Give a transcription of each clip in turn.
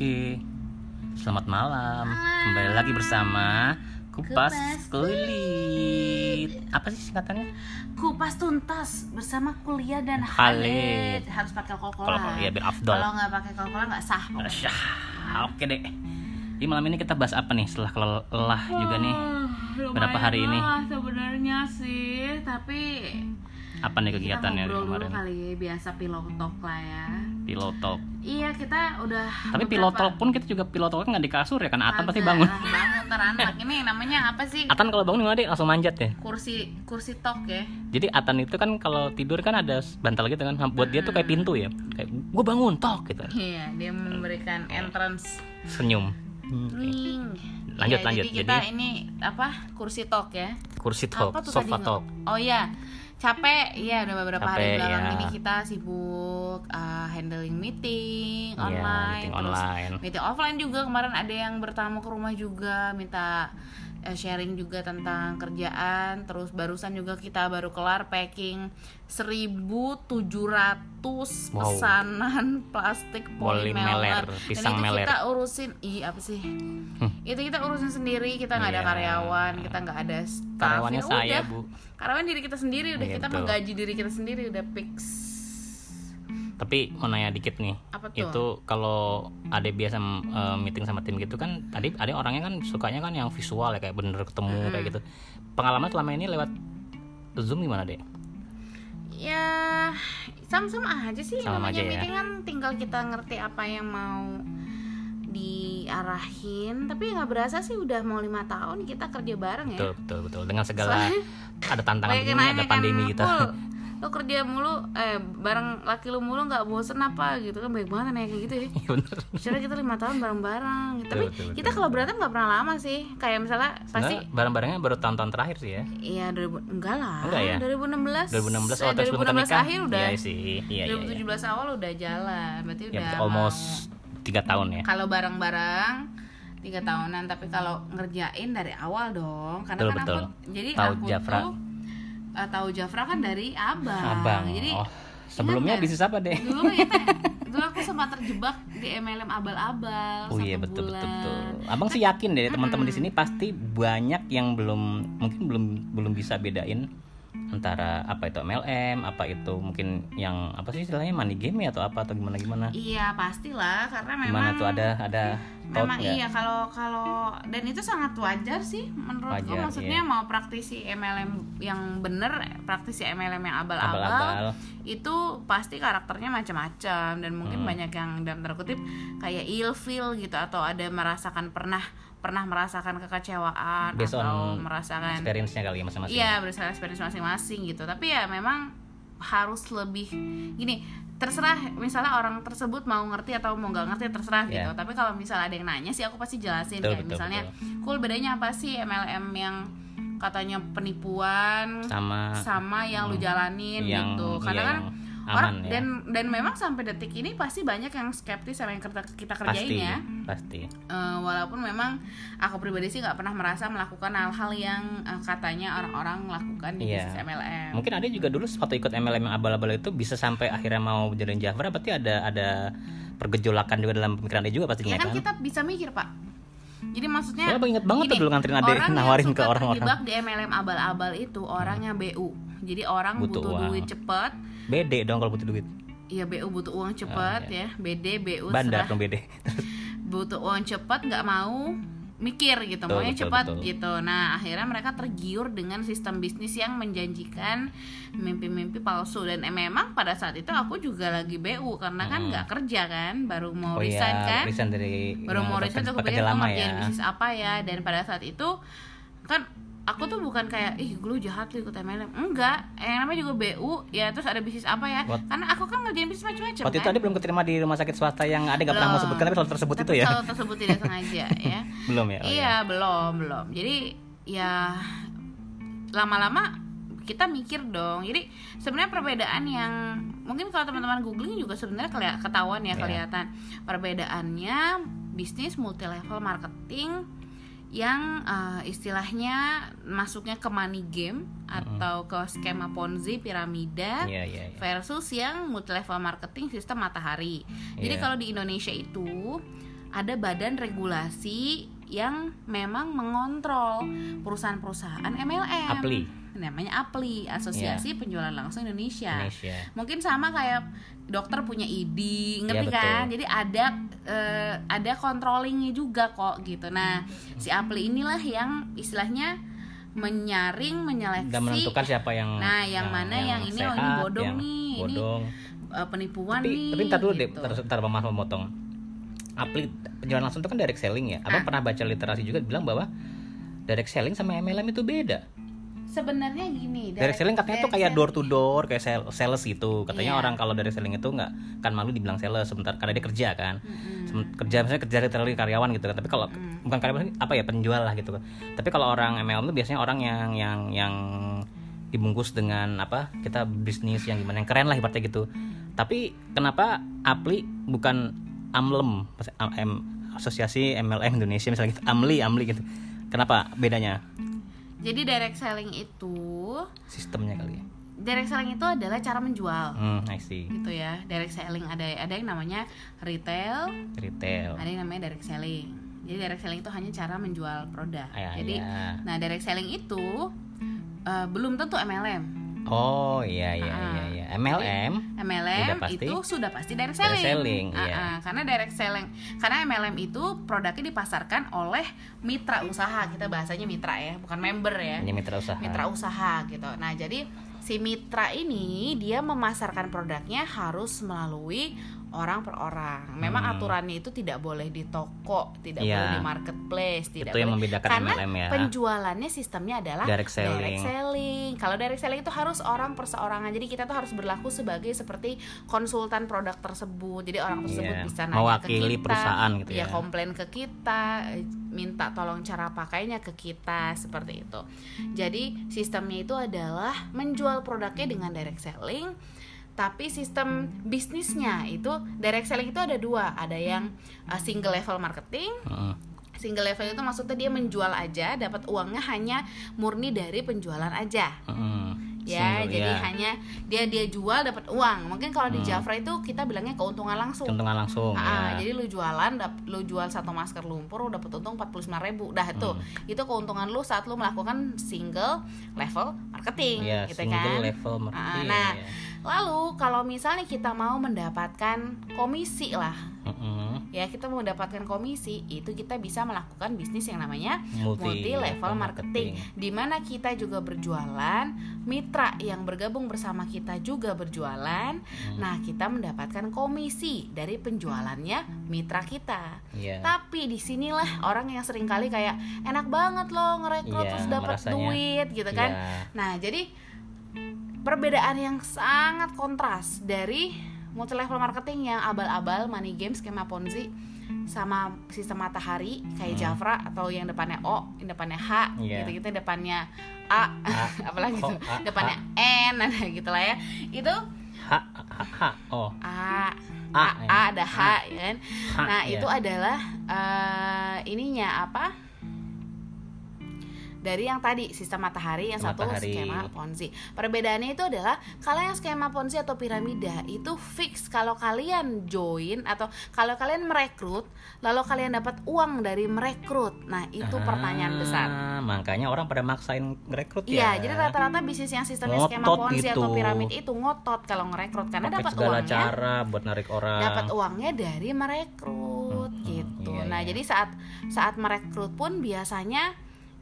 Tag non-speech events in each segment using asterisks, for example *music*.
Oke, selamat malam. Kembali lagi bersama Kupas, Kupas Kulit. Apa sih singkatannya? Kupas tuntas bersama kuliah dan. Khalid. Harus pakai Kalau kol-kola. ya biar afdol. Kalau nggak pakai kol-kola nggak sah. Syah, Oke deh. Di malam ini kita bahas apa nih setelah lelah juga nih? Lumayan Berapa hari ini? Sebenarnya sih, tapi Apa nih kita kegiatannya dulu kemarin? kali ya, biasa pillow talk lah ya. Pillow talk. Iya kita udah. Tapi pillow talk pun kita juga pillow talk nggak di kasur ya kan Atan pasti bangun. bangun ntar anak *laughs* ini namanya apa sih? Atan kalau bangun gimana deh langsung manjat ya. Kursi kursi talk ya. Jadi Atan itu kan kalau tidur kan ada bantal gitu kan buat dia tuh kayak pintu ya. Kayak gue bangun tok gitu. Iya, dia memberikan entrance Senyum. Hmm. Ring. Lanjut, Ya, lanjut. Jadi kita Jadi- ini apa? Kursi talk ya. Kursi talk, sofa tadi? talk. Oh iya. Capek, iya udah beberapa Capek, hari belakangan ya. ini kita sibuk uh, handling meeting Iya, online, meeting terus online. meeting offline juga kemarin ada yang bertamu ke rumah juga minta sharing juga tentang kerjaan, terus barusan juga kita baru kelar packing 1700 Wow. pesanan plastik polymer pisang Dan itu meler. kita urusin, iya apa sih? Itu kita urusin sendiri, kita nggak ada Iya. karyawan, kita nggak ada staff. Karyawannya Ya saya, udah. Bu. Karyawan diri kita sendiri udah Iya, kita menggaji diri kita sendiri udah fix. Tapi mau nanya dikit nih. Apa tuh? Itu kalau ada biasa eh, meeting sama tim gitu kan tadi ada orangnya kan sukanya kan yang visual ya kayak bener ketemu kayak gitu. Pengalaman selama ini lewat Zoom gimana deh? Ya sama-sama aja sih Sama namanya aja ya. meeting kan tinggal kita ngerti apa yang mau diarahin tapi nggak berasa sih udah mau lima tahun kita kerja bareng ya Betul betul betul dengan segala Soalnya- ada tantangan yang ada kan, pandemi gitu. *laughs* "Pul, lo kerja mulu eh bareng laki lu mulu nggak bosen apa gitu kan baik banget nanya kayak gitu ya Iya bener. Soalnya kita lima tahun bareng-bareng gitu. Tapi betul, kita kalau berantem nggak pernah lama sih. Kayak misalnya pasti Sebenarnya barang-barangnya baru tahun-tahun terakhir sih ya. Iya 2000 enggak lah. Enggak ya? 2016. 2016 oh eh, terus sebelum kita 2016 nikah. akhir udah. Iya sih. Iya iya. iya. 2017 awal udah jalan. Berarti Ya, udah almost tiga tahun ya. kalau bareng-bareng tiga tahunan tapi kalau ngerjain dari awal dong karena Betul, kan betul. aku jadi Tahu aku Jafra. tuh eh, tahu Jafra kan dari abang, Abang. jadi oh, sebelumnya kan? bisnis apa deh? dulu kita dulu aku sempat terjebak di MLM abal-abal Oh iya betul betul bulan. betul. Abang sih yakin deh teman-teman di sini pasti banyak yang belum mungkin belum belum bisa bedain antara apa itu MLM, apa itu mungkin yang apa sih istilahnya money game ya atau apa atau gimana gimana. Iya pastilah karena memang Gimana tuh ada ada thought memang iya kalau kalau dan itu sangat wajar sih menurutku Wajar, maksudnya iya. mau praktisi MLM yang bener praktisi MLM yang abal-abal itu pasti karakternya macam-macam dan mungkin Hmm. banyak yang dalam tanda kutip kayak ilfeel gitu atau ada merasakan pernah pernah merasakan kekecewaan Based atau merasakan Experience-nya kali ya masing-masing. Iya berdasarkan experience masing-masing gitu. Tapi ya memang harus lebih Gini terserah misalnya orang tersebut mau ngerti atau mau nggak ngerti terserah gitu. Iya. Tapi kalau misalnya ada yang nanya sih aku pasti jelasin Betul, Kayak betul, misalnya Cool bedanya apa sih MLM yang katanya penipuan Sama sama yang lu jalanin? Yang gitu. Karena iya, kan yang orang aman ya. dan dan memang sampai detik ini pasti banyak yang skeptis sama yang kita, kita kerjain pasti ya pasti. Eh, walaupun memang aku pribadi sih nggak pernah merasa melakukan hal-hal yang eh, katanya orang-orang lakukan di Iya. bisnis MLM. Mungkin ada juga dulu waktu ikut MLM yang abal-abal itu bisa sampai akhirnya mau jadi Jafra berarti ada ada pergejolakan juga dalam pemikiran dia juga pastinya Ya kan kan. kita bisa mikir pak. Jadi maksudnya abang inget banget tuh gini, dulu nganterin ade orang *laughs* nawarin ke orang-orang. di MLM abal-abal itu orangnya BU. Jadi orang Butuh butuh, uang. duit cepet. Bede dong kalau butuh duit. Iya BU butuh uang cepet ya. BD BU Bandar dong bede. *laughs* butuh uang cepet nggak mau mikir gitu Betul, maunya betul, cepat betul. gitu nah akhirnya mereka tergiur dengan sistem bisnis yang menjanjikan mimpi-mimpi palsu dan eh, memang pada saat itu aku juga lagi BU karena kan nggak kerja kan baru mau Hmm. oh resign iya, kan resign dari baru mau resign tuh lama ngerjain ya. bisnis apa ya dan pada saat itu kan aku tuh bukan kayak ih lu jahat lu ikut MLM enggak yang namanya juga BU ya terus ada bisnis apa ya What? karena aku kan ngerjain bisnis macam-macam Waktu itu kan ada belum keterima di rumah sakit swasta yang ada nggak pernah mau Belum. sebutkan tapi selalu tersebut Tapi itu ya. selalu tersebut tidak *laughs* sengaja ya belum ya. Oh, iya belum belum jadi ya lama-lama kita mikir dong jadi sebenarnya perbedaan yang mungkin kalau teman-teman googling juga sebenarnya ketahuan ya Iya. kelihatan perbedaannya bisnis multi level marketing yang eh, istilahnya masuknya ke money game atau ke skema ponzi piramida Iya iya. iya. versus yang multi level marketing sistem matahari. Jadi Iya. kalau di Indonesia itu ada badan regulasi yang memang mengontrol perusahaan-perusahaan MLM. Apli. Namanya APLI, Asosiasi Penjualan Langsung Indonesia. Indonesia Mungkin sama kayak dokter punya ID, ngerti betul. kan? Jadi ada eh, ada controllingnya juga kok gitu. Nah, si APLI inilah yang istilahnya menyaring, menyeleksi dan menentukan siapa yang Nah, yang mana yang ini, oh, ini sehat, bodong yang nih, ini bodong. eh, penipuan tapi nih. tapi ntar dulu deh gitu. ntar, ntar maaf memotong Apli penjualan langsung itu kan direct selling ya abang Ah. pernah baca literasi juga bilang bahwa direct selling sama MLM itu beda Sebenarnya gini, direct selling katanya tuh kayak direct door to door kayak sel- sales gitu. Katanya Iya. orang kalau direct selling itu nggak kan malu dibilang sales sebentar karena dia kerja kan. Mm-mm. Sem- kerja misalnya kerja literally karyawan gitu kan. Tapi kalau Mm. bukan karyawan apa ya penjual lah gitu kan. Tapi kalau orang MLM itu biasanya orang yang yang yang dibungkus dengan apa kita bisnis yang gimana yang keren lah ibaratnya gitu. Tapi kenapa Apli bukan Amlem Am- asosiasi MLM Indonesia misalnya gitu. Amli Amli gitu. Kenapa bedanya Jadi direct selling itu, sistemnya kali ya direct selling itu adalah cara menjual. hmm I see Gitu ya. Direct selling ada ada yang namanya retail, retail ada yang namanya direct selling. Jadi direct selling itu hanya cara menjual produk. Ya, Jadi ya. nah direct selling itu eh, belum tentu MLM. Oh iya iya Ah. iya iya MLM MLM Udah pasti. itu sudah pasti direct Direct selling. selling, Ah, iya. ah, karena direct selling, karena MLM itu produknya dipasarkan oleh mitra usaha. Kita bahasanya mitra ya, bukan member ya. ini mitra usaha Mitra usaha gitu. Nah, jadi si mitra ini dia memasarkan produknya harus melalui orang per orang. Memang Hmm. aturannya itu tidak boleh di toko, tidak Iya. boleh di marketplace, tidak itu yang boleh membedakan karena MLM ya penjualannya sistemnya adalah Direct selling. direct selling. Kalau direct selling itu harus orang perseorangan. Jadi kita tuh harus berlaku sebagai seperti konsultan produk tersebut. Jadi orang tersebut Iya, bisa nanya mewakili ke kita, perusahaan gitu ya. komplain ke kita, minta tolong cara pakainya ke kita seperti itu. Jadi sistemnya itu adalah menjual produknya dengan direct selling. Tapi sistem bisnisnya itu direct selling itu ada dua, ada yang uh, single level marketing, Heeh. single level itu maksudnya dia menjual aja dapat uangnya hanya murni dari penjualan aja Heeh. ya Single, jadi ya. hanya dia dia jual dapat uang mungkin kalau di. Jafra itu kita bilangnya keuntungan langsung keuntungan langsung Ah, ya. jadi lu jualan dap- lu jual satu masker lumpur lu dapat untung 45.000 ribu dah itu Hmm. itu keuntungan lu saat lu melakukan single level marketing Iya, gitu single kan level marketing. nah ya. Lalu kalau misalnya kita mau mendapatkan komisi lah Heeh. ya kita mau mendapatkan komisi itu kita bisa melakukan bisnis yang namanya multi, multi level marketing di mana kita juga berjualan mitra yang bergabung bersama kita juga berjualan Hmm. nah kita mendapatkan komisi dari penjualannya mitra kita Iya. tapi di sinilah orang yang sering kali kayak enak banget loh ngerekrut Iya, terus dapat duit gitu kan Iya. nah jadi perbedaan yang sangat kontras dari multi level marketing yang abal-abal money game skema ponzi sama sistem matahari kayak Hmm. Jafra atau yang depannya O, yang depannya H, Iya. gitu-gitu depannya A, A. *laughs* apalagi tuh A, depannya N, *laughs* nah gitu lah ya. Itu H H H oh A, A, A, ya. A ada H, ya kan. H, Nah, ya. itu adalah eh, ininya apa? Dari yang tadi sistem matahari, yang satu Matahari. skema ponzi. Perbedaannya itu adalah kalau yang skema ponzi atau piramida itu fix kalau kalian join atau kalau kalian merekrut, lalu kalian dapat uang dari merekrut. Nah, itu pertanyaan besar. Ah, makanya orang pada maksain ngerekrut Iya, ya jadi rata-rata bisnis yang sistemnya skema Ngotot ponzi atau gitu. piramid itu ngotot kalau ngerekrut karena dapat uangnya cara buat narik orang dapat uangnya dari merekrut Hmm, gitu. iya, nah, iya. jadi saat saat merekrut pun biasanya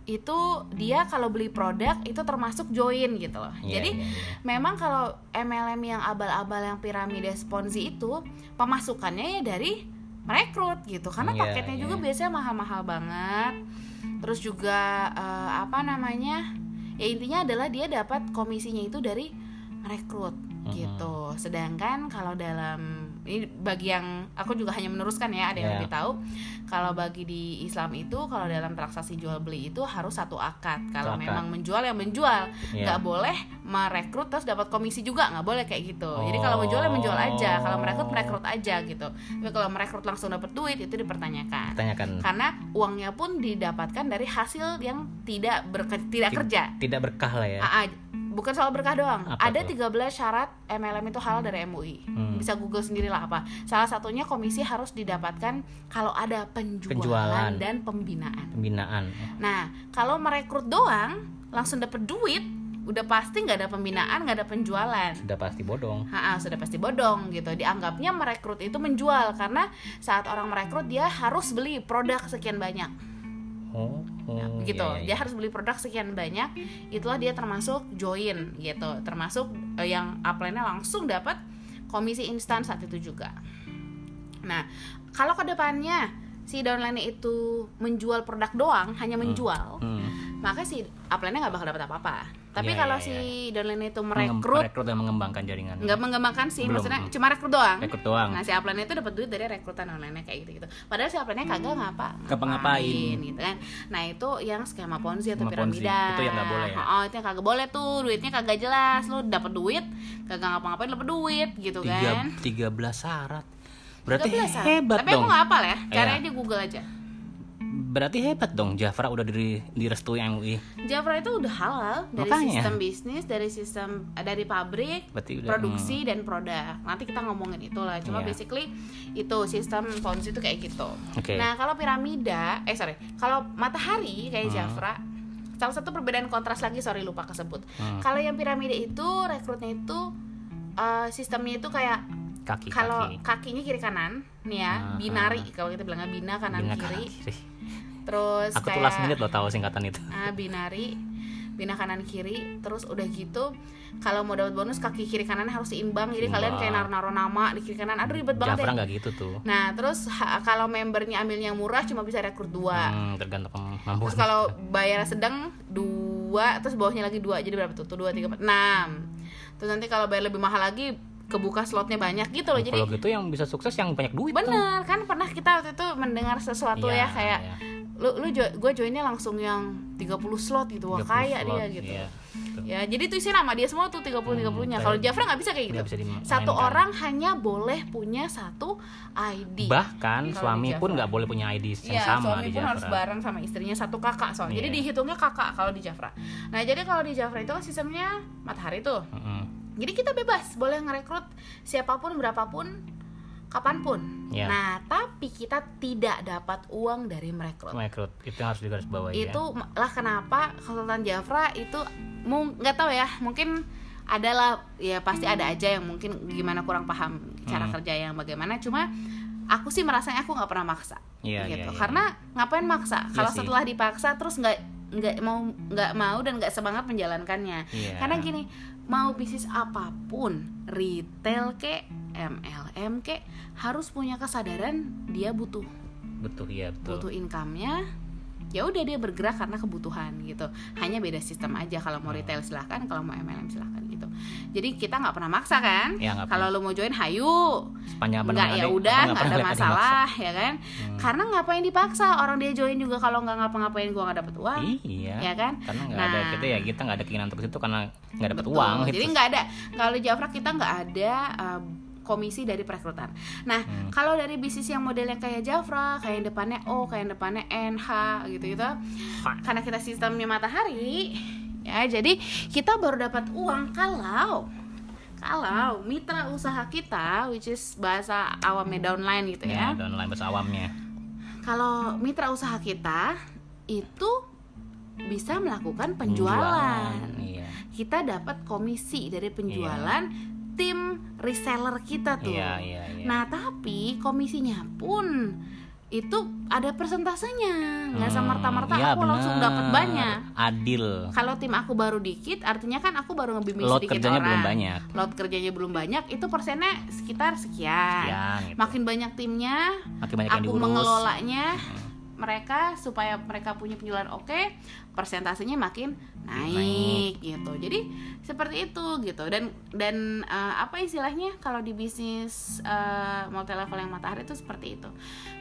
itu dia kalau beli produk itu termasuk join gitu loh. Iya, jadi iya, iya. memang kalau MLM yang abal-abal yang piramida ponzi itu pemasukannya ya dari merekrut gitu. Karena Iya, paketnya iya. juga biasanya mahal-mahal banget. Terus juga eh, apa namanya? Ya intinya adalah dia dapat komisinya itu dari merekrut Mm-mm. gitu. Sedangkan kalau dalam ini bagi yang aku juga hanya meneruskan ya, ada yang Ya. lebih tahu. Kalau bagi di Islam itu kalau dalam transaksi jual beli itu harus satu akad. Kalau Satu akad. memang menjual yang menjual, nggak boleh merekrut terus dapat komisi juga, nggak boleh kayak gitu. Jadi kalau menjual ya menjual aja, kalau merekrut merekrut aja gitu. Tapi kalau merekrut langsung dapat duit itu dipertanyakan. tanyakan Karena uangnya pun didapatkan dari hasil yang tidak berke- tidak Ti- kerja. tidak berkah lah ya Ah, ah, bukan soal berkah doang. Apa ada tuh? 13 syarat MLM itu halal dari MUI. Hmm. Bisa Google sendirilah apa. Salah satunya komisi harus didapatkan kalau ada penjualan, Penjualan. dan pembinaan. pembinaan Nah, kalau merekrut doang langsung dapet duit, udah pasti nggak ada pembinaan, nggak ada penjualan. sudah pasti bodong Ha, sudah pasti bodong gitu. Dianggapnya merekrut itu menjual karena saat orang merekrut dia harus beli produk sekian banyak. Oh, oh gitu. iya, iya, Dia harus beli produk sekian banyak. Itulah dia termasuk join gitu. Termasuk eh, yang upline-nya langsung dapat komisi instan saat itu juga. Nah, kalau ke depannya si downline itu menjual produk doang, hanya menjual, Hmm. maka si upline-nya nggak bakal dapat apa-apa. Tapi Iya, kalau iya, si iya. downline itu merekrut merekrut dan mengembangkan jaringan nggak mengembangkan sih, Belum, maksudnya cuma rekrut doang. rekrut doang Nah si upline itu dapat duit dari rekrutan online kayak gitu gitu. Padahal si upline kagak ngapa Ngapa-ngapain. gitu kan. Nah itu yang skema ponzi atau Skema Ponzi. piramida. Itu yang nggak boleh ya? Oh itu yang kagak boleh tuh duitnya kagak jelas. Lu dapat duit kagak ngapa-ngapain dapat duit gitu tiga kan. tiga belas syarat berarti 13 -an. hebat Tapi dong aku nggak hafal ya. Caranya Iya. di Google aja. berarti hebat dong Jafra udah di, direstui MUI Jafra itu udah halal dari Makanya. sistem bisnis, dari sistem eh, dari pabrik, berarti udah produksi dan produk. Nanti kita ngomongin itulah. Cuma Iya. basically itu sistem ponzi itu kayak gitu. Oke. Nah, kalau piramida, eh sorry, kalau matahari kayak Hmm. Jafra, salah satu perbedaan kontras lagi sorry lupa kesebut. Hmm. Kalau yang piramida itu rekrutnya itu eh, sistemnya itu kayak kaki kalau kaki kakinya kiri kanan nih ya, Ah, binari. kalau kita bilangnya bina kanan Bina kiri. kanan kiri. Terus aku tuh kayak last minute loh tahu singkatan itu. Ah, binari. Bina kanan kiri. Terus udah gitu kalau mau dapat bonus kaki kiri kanan harus seimbang. Jadi kalian kayak Seimbang. naruh-naruh nama di kiri kanan. Aduh ribet banget Jafra ya. nggak gitu tuh. Nah terus ha- kalau membernya ambil yang murah cuma bisa rekrut dua. Hmm, tergantung kemampuan terus kalau bayar sedang dua. Terus bawahnya lagi dua. Jadi berapa tuh? Tuh dua tiga empat enam. Terus nanti kalau bayar lebih mahal lagi kebuka slotnya banyak gitu loh jadi kalau gitu yang bisa sukses yang banyak duit tuh. bener kan pernah kita waktu itu mendengar sesuatu Iya, ya kayak iya. lu lu gue joinnya langsung yang 30 slot gitu wah 30 kaya slot, dia gitu iya, gitu. ya jadi itu isi nama dia semua tuh 30 30 nya Hmm, kalau kayak- Jafra nggak bisa kayak gitu bisa satu orang hanya boleh punya satu ID bahkan Kalau suami pun nggak boleh punya ID yang Iya, sama suami di pun harus Jafra bareng sama istrinya satu kakak soalnya. Jadi Iya. dihitungnya kakak kalau di Jafra. Nah, jadi kalau di Jafra itu kan sistemnya matahari tuh. Mm-mm. Jadi kita bebas, boleh ngerekrut siapa pun berapapun kapan pun. Iya. Nah, tapi kita tidak dapat uang dari merekrut. Merekrut itu harus digarisbawahi ya. itu lah kenapa konsultan Jafra itu nggak tahu ya mungkin adalah ya pasti ada aja yang mungkin gimana kurang paham cara Hmm. kerja yang bagaimana cuma aku sih merasanya aku nggak pernah maksa Iya, gitu iya, iya. karena ngapain maksa Iya kalau setelah dipaksa terus nggak nggak mau nggak mau dan nggak semangat menjalankannya Iya. karena gini mau bisnis apa pun retail ke MLM ke harus punya kesadaran dia butuh. Betul ya betul. Butuh income-nya ya udah dia bergerak karena kebutuhan gitu. Hanya beda sistem aja kalau mau retail silahkan kalau mau MLM silahkan gitu jadi kita nggak pernah maksa kan Ya, kalau lu mau join hayu nggak ya ada- udah nggak ada masalah ya kan Hmm. karena ngapain dipaksa orang dia join juga kalau nggak ngapa-ngapain gua nggak dapet uang iya ya kan karena nggak ada Nah. kita ya kita nggak ada keinginan untuk itu karena nggak dapat Betul. uang Jadi gitu. nggak ada kalau Jafra kita nggak ada uh, komisi dari perekrutan. Nah, Hmm. kalau dari bisnis yang modelnya kayak Jafra, kayak yang depannya O, kayak yang depannya NH gitu gitu. Karena kita sistemnya matahari, ya jadi kita baru dapat uang kalau kalau mitra usaha kita, which is bahasa awamnya downline gitu ya. Ya. dan lain bahasa awamnya. Kalau mitra usaha kita itu bisa melakukan penjualan iya. Kita dapat komisi dari penjualan tim reseller kita tuh. iya iya iya. Nah, tapi komisinya pun itu ada persentasenya. Nggak Hmm, semerta-merta iya, aku langsung bener. dapat banyak. adil Kalau tim aku baru dikit, artinya kan aku baru ngebimbing load sedikit kerjanya orang. belum banyak Load kerjanya belum banyak, itu persennya sekitar sekian. Sekian, gitu. Makin banyak timnya, makin banyak yang aku diurus mengelolanya mereka supaya mereka punya penjualan oke persentasenya makin naik, gitu. Jadi seperti itu gitu. Dan dan eh, apa istilahnya kalau di bisnis multi level yang matahari itu seperti itu.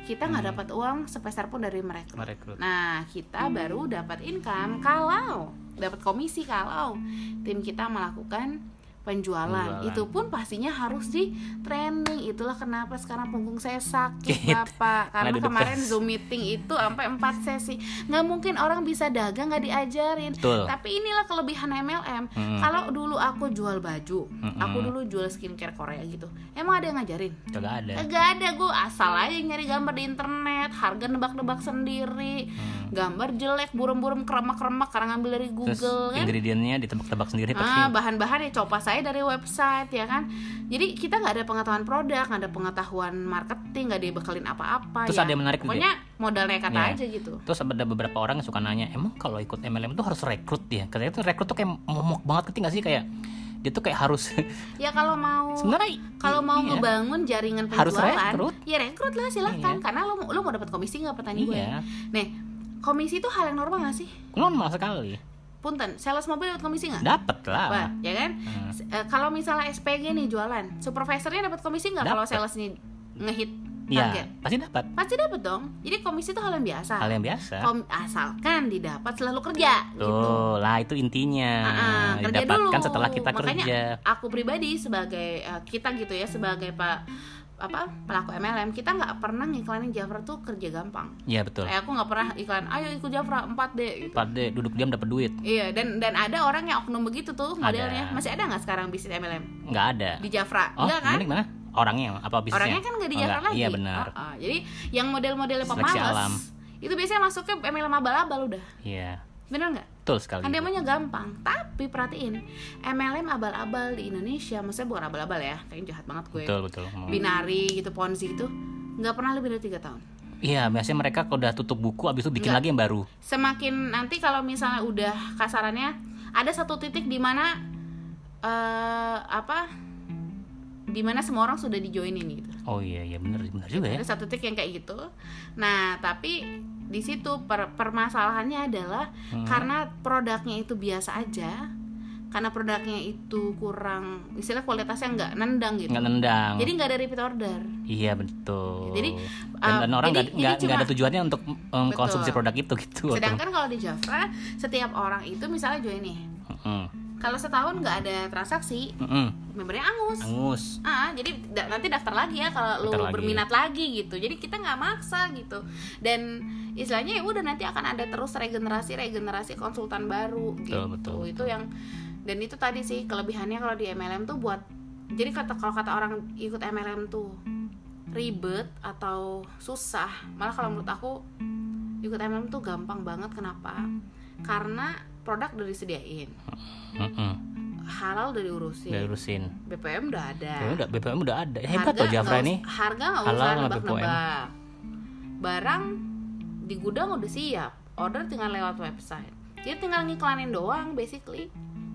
Kita nggak Hmm. dapat uang sepeser pun dari mereka merekrut. Nah kita baru dapat income kalau dapat komisi kalau tim kita melakukan penjualan. Penjualan. Itu pun pastinya harus di training. Itulah kenapa sekarang punggung saya sakit. Bapak. Karena duduk kemarin terus. Zoom meeting itu sampai 4 sesi. nggak mungkin orang bisa dagang nggak diajarin. Betul. Tapi inilah kelebihan MLM. Mm. Kalau dulu aku jual baju, Mm-mm. aku dulu jual skincare Korea gitu. Emang ada yang ngajarin? Kagak ada Gak ada gue asal aja nyari gambar di internet, harga nebak-nebak sendiri, Hmm. gambar jelek, burem-burem keremak-keremak karena ngambil dari terus Google kan. ingredientnya ditebak-tebak sendiri Ah, bahan-bahan ya coba saya dari website ya kan. Jadi kita nggak ada pengetahuan produk, nggak ada pengetahuan marketing, nggak dibekelin apa-apa. Terus ya. ada yang menarik juga. Pokoknya modal nekat Iya. aja gitu. Terus ada beberapa orang yang suka nanya, emang kalau ikut MLM itu harus rekrut ya? Katanya tuh rekrut tuh kayak momok banget, ngerti gak sih kayak dia tuh kayak harus *laughs* Ya kalau mau sebenarnya kalau mau iya. ngebangun jaringan Harus penjualan, rekrut. ya rekrut lah silahkan. Iya. Karena lo lo mau dapat komisi nggak pertanyaan gue? Iya, Nih, komisi itu hal yang normal gak sih? normal sekali. Punten, sales mobil dapat komisi nggak? Dapat lah. Wah, ya kan? Hmm. Eh, kalau misalnya SPG nih jualan, supervisornya dapat komisi nggak kalau Dapat. salesnya ngehit Iya, pasti dapat. Pasti dapat dong. Jadi komisi itu hal yang biasa. Hal yang biasa. Kom- asalkan didapat selalu kerja gitu. Tuh, lah itu intinya. Ah, ah, kerja dulu. setelah kita Makanya kerja. aku pribadi sebagai eh, kita gitu ya sebagai pak apa pelaku MLM kita nggak pernah ngiklanin Jafra tuh kerja gampang. Iya betul. Kayak aku nggak pernah iklan, ayo ikut Jafra 4D gitu. Pada duduk diam dapat duit. Iya dan dan ada orang yang oknum begitu tuh modelnya. Ada. Masih ada nggak sekarang bisnis MLM Nggak ada. di Jafra? Oh, Enggak kan? mana? Orangnya apa bisnisnya? Orangnya kan nggak di Oh, Jafra nggak. lagi. Iya benar. Ah, ah. Jadi yang model-modelnya pemalas itu biasanya masuk ke MLM abal-abal udah. Iya. Bener nggak? Betul sekali. Kan demonya gampang, tapi perhatiin MLM abal-abal di Indonesia, maksudnya bukan abal-abal ya, kayak jahat banget gue. Betul betul. Hmm. Binari gitu, ponzi itu nggak pernah lebih dari tiga tahun. Iya, biasanya mereka kalau udah tutup buku abis itu bikin Nggak. lagi yang baru. Semakin nanti kalau misalnya udah kasarannya ada satu titik di mana eh apa, di mana semua orang sudah dijoinin gitu. Oh iya iya benar benar juga ya. Ada satu titik yang kayak gitu. Nah, tapi di situ per- permasalahannya adalah Hmm. karena produknya itu biasa aja, karena produknya itu kurang, istilah kualitasnya nggak nendang gitu. Nggak nendang. Jadi nggak ada repeat order. Iya betul. Jadi, dan, uh, dan orang nggak ada tujuannya untuk um, konsumsi produk itu gitu. Sedangkan kalau di Jafra, setiap orang itu misalnya join nih, Mm-mm. Kalau setahun nggak ada transaksi, Mm-mm. membernya angus. Angus. Ah, jadi da- nanti daftar lagi ya kalau lu lagi. berminat lagi gitu. Jadi kita nggak maksa gitu. Dan istilahnya ya udah nanti akan ada terus regenerasi regenerasi konsultan baru gitu. betul, Itu yang dan itu tadi sih kelebihannya kalau di MLM tuh buat jadi kata kalau kata orang ikut MLM tuh ribet atau susah. Malah kalau menurut aku ikut MLM tuh gampang banget kenapa? Karena produk udah disediain, Mm-mm. halal udah diurusin, Udah urusin. BPM udah ada. Ya udah BPM udah ada. Hebat loh Jafra ini. harga nggak usah nebak-nebak barang di gudang udah siap order tinggal lewat website jadi tinggal ngiklanin doang basically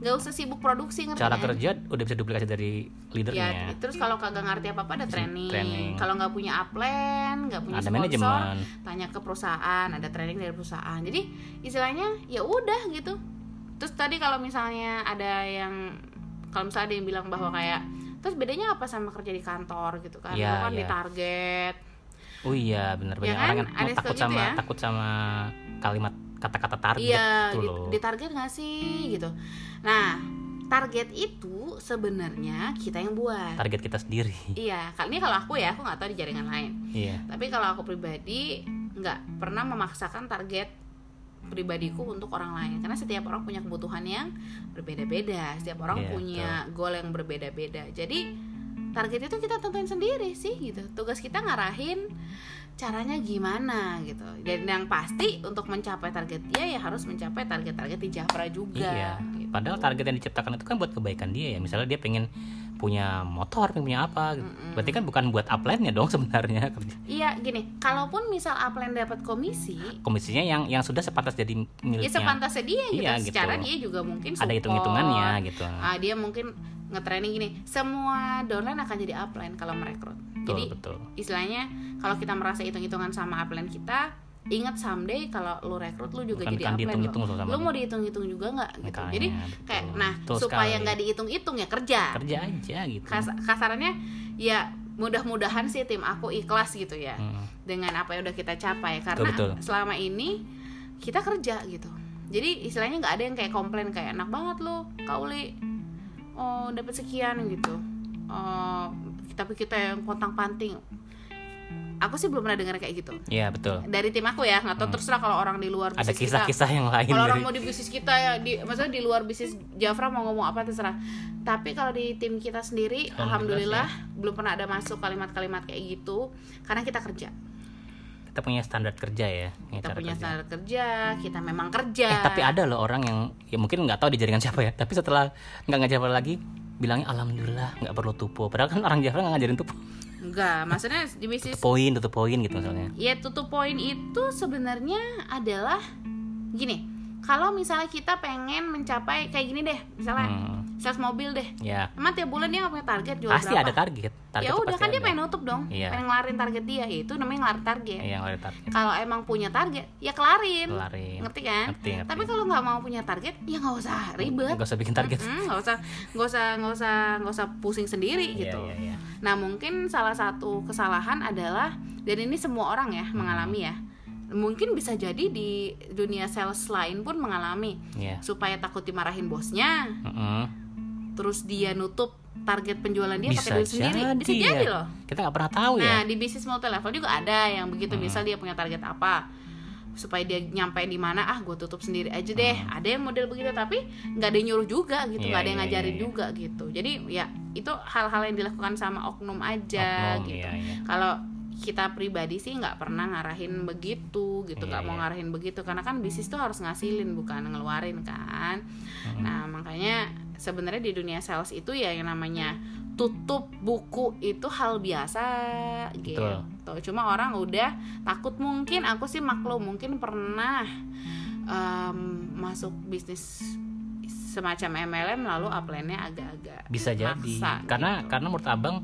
nggak usah sibuk produksi ngerti Cara kan? kerja udah bisa duplikasi dari ya leadernya. terus kalau kagak ngerti apa apa ada training, training. kalau nggak punya upline nggak punya Ada sponsor manajemen. tanya ke perusahaan ada training dari perusahaan jadi istilahnya ya udah gitu terus tadi kalau misalnya ada yang kalau misalnya ada yang bilang bahwa kayak terus bedanya apa sama kerja di kantor gitu kan Lu kan iya. di target Oh iya benar Ya banyak kan? orang kan Ada yang takut gitu sama ya. takut sama kalimat kata-kata target iya tuh di, loh. di target nggak sih? Gitu. Nah target itu sebenarnya kita yang buat. Target kita sendiri. iya kali ini kalau aku ya aku nggak tahu di jaringan lain. Iya. tapi kalau aku pribadi nggak pernah memaksakan target pribadiku untuk orang lain. Karena setiap orang punya kebutuhan yang berbeda-beda. Setiap orang Iya, punya goal yang berbeda-beda. Jadi target itu kita tentuin sendiri sih gitu tugas kita ngarahin caranya gimana gitu dan yang pasti untuk mencapai target dia ya harus mencapai target-target di Jafra juga Iya. gitu. Padahal target yang diciptakan itu kan buat kebaikan dia ya. Misalnya dia pengen punya motor, pengen punya apa gitu. Mm-mm. Berarti kan bukan buat upline-nya dong *laughs* sebenarnya. iya gini kalaupun misal upline dapat komisi Komisinya yang yang sudah sepantas jadi ya miliknya. sepantasnya dia gitu Iya, gitu. secara dia juga mungkin Ada support. hitung-hitungannya gitu. Ah, dia mungkin nge-training gini semua downline akan jadi upline kalau merekrut Betul, jadi betul. istilahnya kalau kita merasa hitung-hitungan sama upline kita ingat someday kalau lu rekrut lu juga Bukan- jadi bukan upline lu mau dihitung-hitung juga nggak gitu Makanya, jadi betul. kayak nah Betul supaya nggak dihitung-hitung ya kerja Kerja aja gitu. Kas- kasarannya ya mudah-mudahan sih tim aku ikhlas gitu ya Mm. dengan apa yang udah kita capai karena betul. selama ini kita kerja gitu jadi istilahnya nggak ada yang kayak komplain kayak enak banget lo kauli oh dapat sekian gitu. Oh tapi kita yang kontang panting. Aku sih belum pernah dengar kayak gitu. Iya betul. dari tim aku ya nggak tahu terserah kalau orang di luar Ada bisnis kita. kisah-kisah yang lain kalau orang dari mau di bisnis kita ya di maksudnya di luar bisnis Jafra mau ngomong apa terserah. Tapi kalau di tim kita sendiri Alhamdulillah alhamdulillah belum pernah ada masuk kalimat-kalimat kayak gitu karena kita kerja kita punya standar kerja ya. kita punya kerja. standar kerja kita memang kerja Eh tapi ada loh orang yang ya mungkin nggak tahu di jaringan siapa ya. Tapi setelah nggak ngajar lagi bilangnya alhamdulillah nggak perlu tupo. Padahal kan orang Java nggak ngajarin tupo. enggak maksudnya di bisnis Poin tutup poin gitu misalnya. ya tutup poin itu sebenarnya adalah gini kalau misalnya kita pengen mencapai kayak gini deh misalnya Hmm, sales mobil deh ya emang tiap bulan dia nggak punya target jual pasti berapa ada target. Target ya udah kan dia ada. pengen nutup dong Iya. pengen ngelarin target dia ya itu namanya ngelarin target Iya, yang ada target. kalau emang punya target ya kelarin Kelarin. ngerti kan Ngerti, ngerti. tapi kalau nggak mau punya target ya nggak usah ribet Gak usah bikin target. Nggak usah nggak usah nggak usah nggak usah pusing sendiri Iya, gitu iya, iya. nah mungkin salah satu kesalahan adalah dan ini semua orang ya mengalami ya mungkin bisa jadi di dunia sales lain pun mengalami Iya. supaya takut dimarahin bosnya Mm-mm. Terus dia nutup target penjualan dia Bisa pakai duit sendiri bisa jadi ya. loh Kita nggak pernah tahu Nah, ya. di bisnis multi level juga ada yang begitu. Hmm. Misal dia punya target apa, supaya dia nyampein di mana, ah gue tutup sendiri aja deh. Ada yang model begitu, tapi nggak ada yang nyuruh juga gitu, Hmm. Iya, nggak ada yang iya, ngajarin iya, iya. juga gitu. Jadi ya itu hal-hal yang dilakukan sama oknum aja Oknum, gitu. iya, iya. Kalau kita pribadi sih nggak pernah ngarahin begitu gitu, nggak Iya, mau iya. ngarahin begitu karena kan bisnis tuh harus ngasilin bukan ngeluarin kan. Hmm. Nah makanya sebenarnya di dunia sales itu ya yang namanya tutup buku itu hal biasa gitu. Cuma orang udah takut mungkin aku sih maklum mungkin pernah em, masuk bisnis semacam MLM lalu upline-nya agak-agak Bisa jadi. maksa Karena gitu. karena menurut abang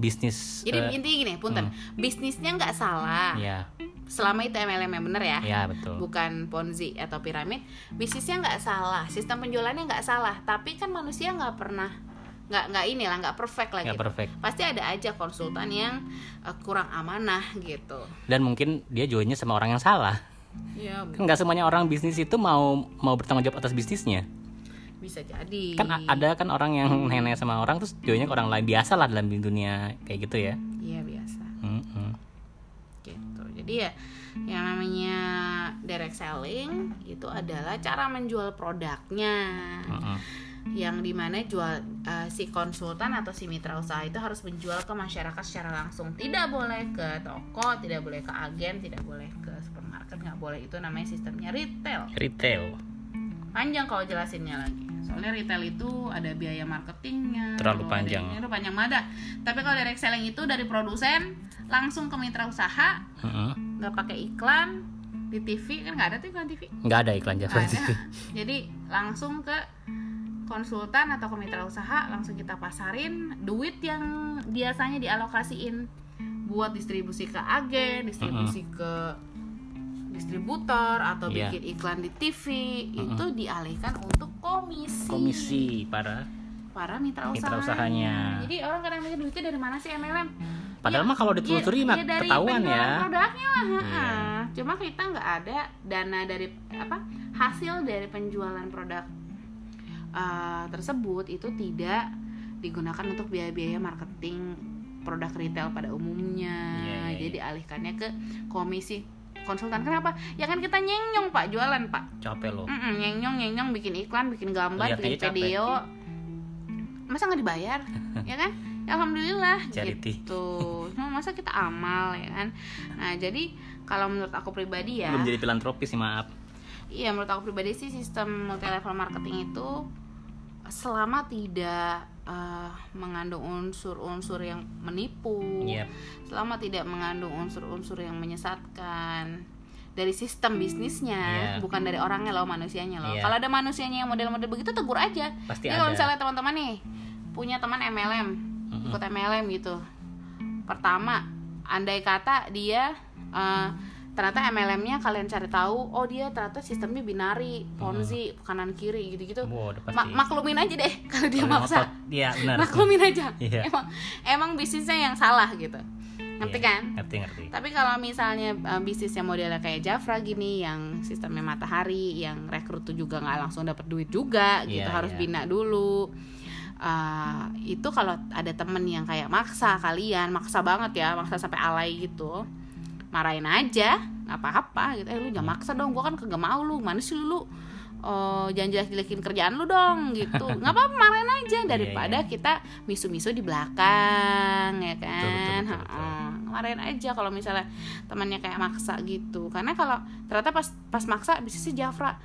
bisnis. jadi eh, intinya gini, punten, bisnisnya nggak salah ya, selama itu MLM yang bener ya. ya betul. bukan ponzi atau piramid bisnisnya nggak salah sistem penjualannya nggak salah tapi kan manusia nggak pernah nggak nggak inilah nggak perfect lah Nggak gitu perfect. pasti ada aja konsultan yang eh, kurang amanah gitu Dan mungkin dia joinnya sama orang yang salah. ya Kan nggak semuanya orang bisnis itu mau mau bertanggung jawab atas bisnisnya. Bisa jadi. Kan ada kan orang yang nenek sama orang terus joinnya ke orang lain. Biasa lah dalam dunia kayak gitu ya. iya biasa. Mm-mm. gitu. Jadi ya yang namanya direct selling itu adalah cara menjual produknya. Mm-mm. yang di mana jual eh, si konsultan atau si mitra usaha itu harus menjual ke masyarakat secara langsung. Tidak boleh ke toko tidak boleh ke agen tidak boleh ke supermarket nggak boleh. Itu namanya sistemnya retail. Retail. panjang kalau jelasinnya lagi soalnya retail itu ada biaya marketingnya Terlalu panjang. ini, itu panjang banget tapi kalau direct selling itu dari produsen langsung ke mitra usaha nggak pakai iklan di TV kan nggak ada tuh iklan TV Nggak ada iklan Java situ. Jadi langsung ke konsultan atau ke mitra usaha langsung kita pasarin duit yang biasanya dialokasiin buat distribusi ke agen, distribusi ke distributor atau Iya. bikin iklan di TV itu dialihkan untuk komisi Komisi para para mitra, Mitra usahanya. usahanya. Jadi orang kadang mikir duitnya dari mana sih MLM? Padahal mah kalau ditelusuri mah dari ketahuan ya. Produknya lah. Iya. Cuma kita nggak ada dana dari apa hasil dari penjualan produk uh, tersebut itu tidak digunakan untuk biaya-biaya marketing produk retail pada umumnya. Iya, iya, Jadi alihkannya ke komisi konsultan. Kenapa? Ya kan kita nyenyong pak jualan pak. Capek loh. Mm-mm, nyenyong nyenyong bikin iklan, bikin gambar, Lihat bikin aja capek. video. Masa nggak dibayar? *laughs* ya kan? Ya, Alhamdulillah Charity. gitu. Masa kita amal ya kan? Nah, jadi kalau menurut aku pribadi ya, Belum jadi filantropis sih maaf. iya menurut aku pribadi sih sistem multi level marketing itu selama tidak eh, mengandung unsur-unsur yang menipu, Yep. selama tidak mengandung unsur-unsur yang menyesatkan dari sistem bisnisnya, Iya. bukan dari orangnya loh, manusianya loh. Iya. Kalau ada manusianya yang model-model begitu tegur aja. Pasti Jadi kalau misalnya teman-teman nih punya teman MLM, ikut MLM gitu. Pertama, andai kata dia eh, ternyata MLM-nya kalian cari tahu, oh dia ternyata sistemnya binari, ponzi, kanan kiri gitu-gitu. Wow. Ma- maklumin aja deh *laughs* kalau dia Kalau maksa. Iya benar. Maklumin aja. *laughs* Iya. Emang emang bisnisnya yang salah gitu. Ngerti Iya, kan? Ngerti ngerti. Tapi kalau misalnya uh, bisnisnya modelnya kayak Jafra gini yang sistemnya matahari, yang rekrut tuh juga nggak langsung dapat duit juga gitu, Iya, harus iya. bina dulu. uh, itu kalau ada temen yang kayak maksa kalian maksa banget ya maksa sampai alay gitu marahin aja nggak apa-apa gitu eh lu jangan maksa dong gua kan kagak mau lu mana sih lu Oh, jangan jelek-jelekin kerjaan lu dong gitu. *laughs* nggak apa-apa marahin aja daripada Iya, iya. kita misu-misu di belakang ya kan. betul, betul, betul. Heeh. Marahin aja kalau misalnya temannya kayak maksa gitu. Karena kalau ternyata pas pas maksa bisa sih Jafra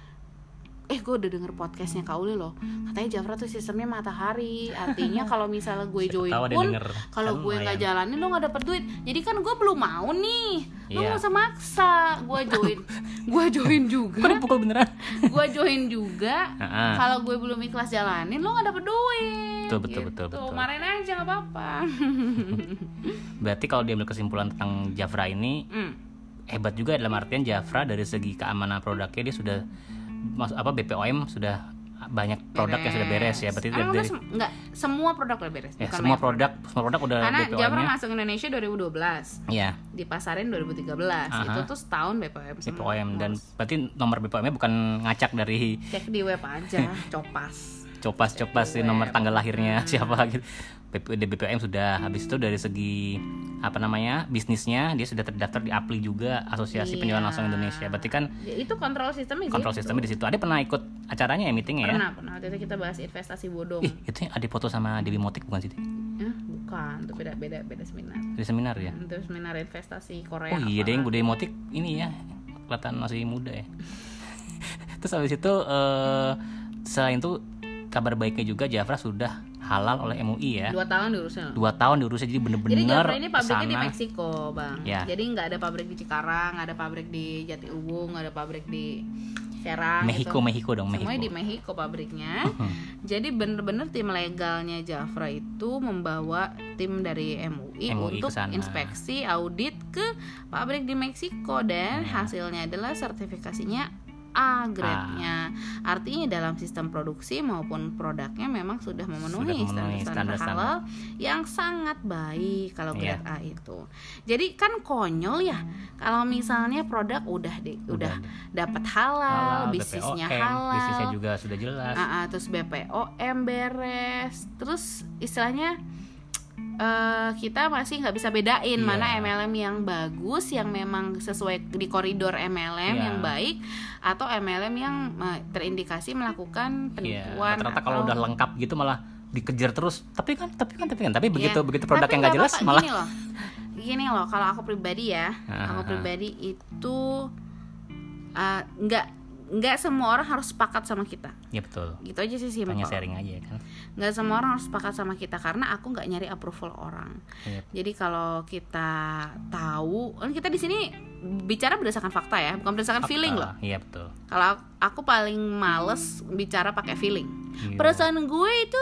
eh gue udah denger podcastnya Kak Uli loh. Katanya Jafra tuh sistemnya matahari. Artinya *laughs* kalau misalnya gue join pun kalau Kan gue nggak jalanin lo nggak dapet duit. Jadi kan gue belum mau nih. Lo Iya. nggak usah maksa. Gue *laughs* join gue join juga. dipukul beneran? gue join juga. Kalau gue belum ikhlas jalanin lo nggak dapet duit. Betul, betul, gitu. betul, betul. marahin aja nggak apa-apa. *laughs* Berarti kalau diambil kesimpulan tentang Jafra ini Hmm. hebat juga dalam artian Jafra dari segi keamanan produknya dia sudah mas apa BPOM sudah banyak produk yang sudah beres ya berarti dari, udah sem- nggak semua produk udah beres ya, semua banyak produk semua produk udah karena BPOM-nya masuk Indonesia 2012 ya dipasarin 2013 Aha. itu tuh setahun BPOM semua. BPOM dan berarti nomor BPOM-nya bukan ngacak dari cek di web aja *laughs* copas. Copas-copas di nomor tanggal lahirnya Hmm. siapa gitu. di BPOM sudah. Habis itu dari segi apa namanya bisnisnya dia sudah terdaftar di APLI juga Asosiasi Penjualan Iya. Langsung Indonesia. Berarti kan Ya, itu kontrol sistemnya kontrol gitu. sistemnya di situ. Ada pernah ikut acaranya ya meetingnya ya? Pernah pernah. Waktu itu kita bahas investasi bodong. Ih itu yang ada foto sama Dewi Motik bukan sih? Eh, bukan. Itu beda beda beda seminar. Di seminar ya? Itu seminar investasi Korea. Oh iya deh, yang Budaya Motik ini ya kelihatan masih muda ya. *laughs* Terus habis itu eh selain itu kabar baiknya juga Jafra sudah halal oleh MUI ya. dua tahun diurusin loh. Dua tahun diurusnya jadi Jadi bener-bener Jafra ini pabriknya di ke sana. Meksiko, Bang. Ya. Jadi nggak ada pabrik di Cikarang, nggak ada pabrik di Jatiuwung, nggak ada pabrik di Serang. Mexico, gitu. Mexico dong, Semuanya Mexico. di Mexico pabriknya. Jadi bener-bener tim legalnya Jafra itu membawa tim dari MUI, MUI untuk ke sana. inspeksi audit ke pabrik di Meksiko dan Ya. hasilnya adalah sertifikasinya A grade-nya. Artinya dalam sistem produksi maupun produknya memang sudah memenuhi Sudah memenuhi standar-standar standar-standar. halal yang sangat baik kalau Iya. grade A itu. Jadi kan konyol ya kalau misalnya produk udah deh udah, dapat halal, Halal, bisnisnya BPOM, halal. bisnisnya juga sudah jelas. Ah, ah, terus BPOM beres, terus istilahnya eh, kita masih nggak bisa bedain Iya. mana MLM yang bagus, yang memang sesuai di koridor MLM Iya. yang baik, atau MLM yang eh, terindikasi melakukan Iya, penipuan. rata-rata kalau atau- udah lengkap gitu malah dikejar terus. Tapi kan, tapi kan, tapi kan, tapi begitu Iya. begitu produk Tapi yang nggak jelas apa-apa, malah gini loh. Gini loh, kalau aku pribadi ya, Ah, aku pribadi itu uh, nggak nggak semua orang harus sepakat sama kita. ya betul. Gitu aja sih simpel. Hanya sharing aja kan. Nggak semua orang harus sepakat sama kita karena aku nggak nyari approval orang. Iya. Jadi kalau kita tahu, kan kita di sini bicara berdasarkan fakta ya, bukan berdasarkan feeling loh. Iya betul. Kalau aku paling males bicara pakai feeling. Iya. Perasaan gue itu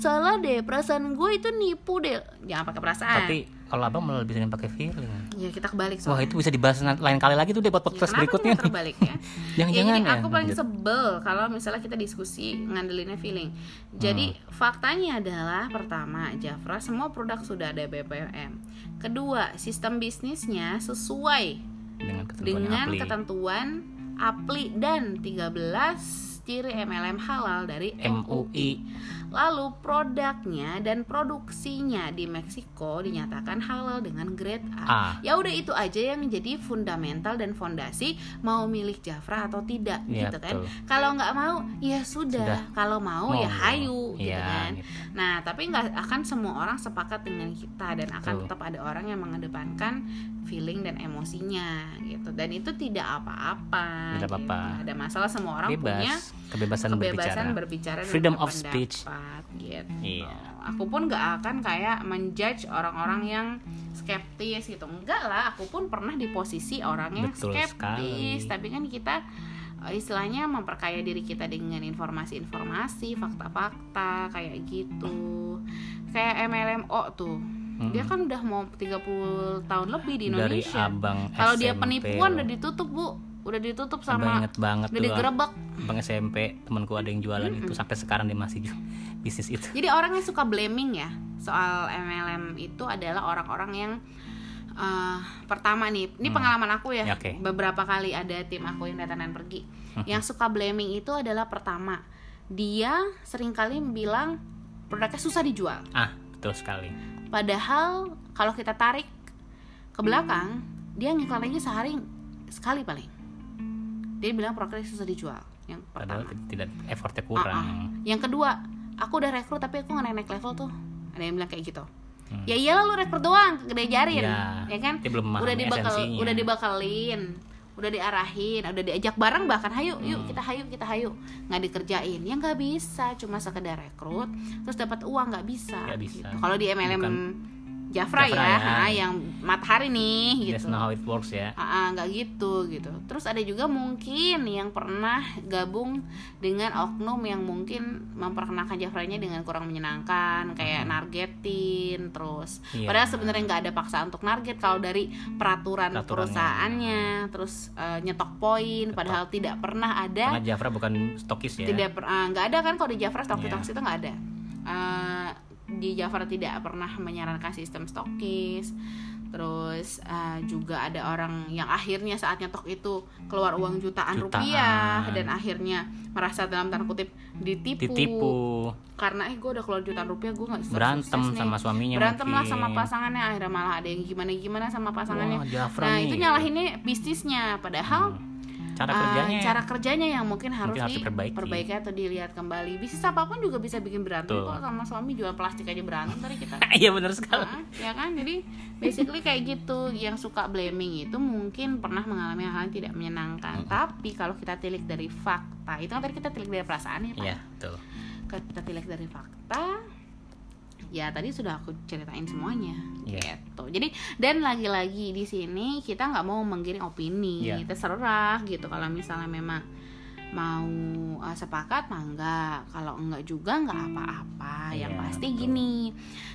salah deh, perasaan gue itu nipu deh. Jangan pakai perasaan. Tapi kalau abang malah bisa pakai feeling. Ya kita kebalik Wah soalnya. itu bisa dibahas lain kali lagi tuh deh buat Ya, podcast kenapa berikutnya. kita terbalik ya? *laughs* ya Jangan-jangan jadi ya. aku paling lanjut. sebel kalau misalnya kita diskusi ngandelinnya feeling. Jadi Hmm. faktanya adalah pertama Jafra semua produk sudah ada BPOM. Kedua sistem bisnisnya sesuai dengan ketentuan dengan APLI. ketentuan APLI dan 13 ciri MLM halal dari MUI. Lalu produknya dan produksinya di Meksiko dinyatakan halal dengan grade A. A. Ya udah itu aja yang jadi fundamental dan fondasi mau milih Jafra atau tidak Iya, gitu kan. Kalau nggak mau ya sudah. Sudah. Kalau mau ya Monggo. hayu gitu Iya, kan. gitu. Nah, tapi nggak akan semua orang sepakat dengan kita dan akan Betul. tetap ada orang yang mengedepankan feeling dan emosinya gitu. Dan itu tidak apa-apa. Tidak apa-apa. gitu. Ada masalah semua orang Bebas. punya kebebasan, kebebasan berbicara. berbicara, Freedom of speech. gitu. Iya. Aku pun gak akan kayak menjudge orang-orang yang skeptis gitu. Enggak lah, aku pun pernah di posisi orang yang Betul skeptis. sekali. Tapi kan kita eh, istilahnya memperkaya diri kita dengan informasi-informasi, fakta-fakta kayak gitu. Kayak MLMO tuh. Dia kan udah mau 30 tahun lebih di Dari Indonesia. abang Kalau dia penipuan udah ditutup, Bu. Udah ditutup Abang sama inget banget udah digerebek. abang SMP temanku ada yang jualan itu sampai sekarang dia masih *laughs* bisnis itu Jadi orang yang suka blaming ya soal MLM itu adalah orang-orang yang eh, pertama nih, ini Hmm. pengalaman aku ya. Ya, oke. Beberapa kali ada tim aku yang datang dan pergi. Hmm. Yang suka blaming itu adalah pertama, dia sering kali bilang produknya susah dijual ah betul sekali padahal kalau kita tarik ke belakang dia ngiklannya sehari sekali paling. Dia bilang produknya susah dijual yang padahal pertama. tidak effortnya kurang. Ah, ah. yang kedua aku udah rekrut tapi aku nggak naik level tuh. Ada yang bilang kayak gitu. Hmm. ya iyalah lu rekrut doang gede jarin Ya, ya kan? belum udah dibakal esensinya. udah dibakalin udah diarahin udah diajak bareng bahkan hayu yuk kita hayu kita hayu nggak dikerjain ya nggak bisa cuma sekedar rekrut terus dapat uang nggak bisa, bisa. gitu. kalau di MLM Bukan- Jafra, Jafra ya, ya. ah, yang matahari nih that's gitu. not how it works ya. Ah, nggak gitu gitu. Terus ada juga mungkin yang pernah gabung dengan oknum yang mungkin memperkenalkan Jafranya dengan kurang menyenangkan kayak nargetin terus. Iya. padahal sebenarnya nggak ada paksaan untuk narget kalau dari peraturan Peraturannya. perusahaannya. Terus eh, nyetok poin padahal tidak pernah ada. Karena Jafra bukan stokis ya. Tidak ah, nggak ada kan kalau di Jafra stok Iya. stokis itu nggak ada. Eh, di Jafra tidak pernah menyarankan sistem stokis. Terus eh, juga ada orang yang akhirnya saat nyetok itu keluar uang jutaan, Jutaan. rupiah dan akhirnya merasa dalam tanda kutip ditipu, ditipu. Karena eh gue udah keluar jutaan rupiah gue nggak bisa berantem sukses nih. sama suaminya berantem lah sama pasangannya akhirnya malah ada yang gimana gimana sama pasangannya. Wah, nah nih. itu nyalahinnya bisnisnya. Padahal cara Ah, kerjanya cara kerjanya yang mungkin harus, harus diperbaiki. diperbaiki atau dilihat kembali. Bisnis apa pun juga bisa bikin berantem kok sama suami jual plastik aja berantem tadi kita *laughs* iya benar sekali. Ah, ya kan? Jadi basically kayak gitu. Yang suka blaming itu mungkin pernah mengalami hal yang tidak menyenangkan. Tapi kalau kita tilik dari fakta itu kan tadi kita tilik dari perasaan ya pak. Iya betul. Kita tilik dari fakta ya tadi sudah aku ceritain semuanya Iya. gitu jadi dan lagi-lagi di sini kita nggak mau menggiring opini Iya. terserah gitu kalau misalnya memang mau uh, sepakat mah enggak kalau enggak juga enggak apa-apa yang Iya, pasti betul. gini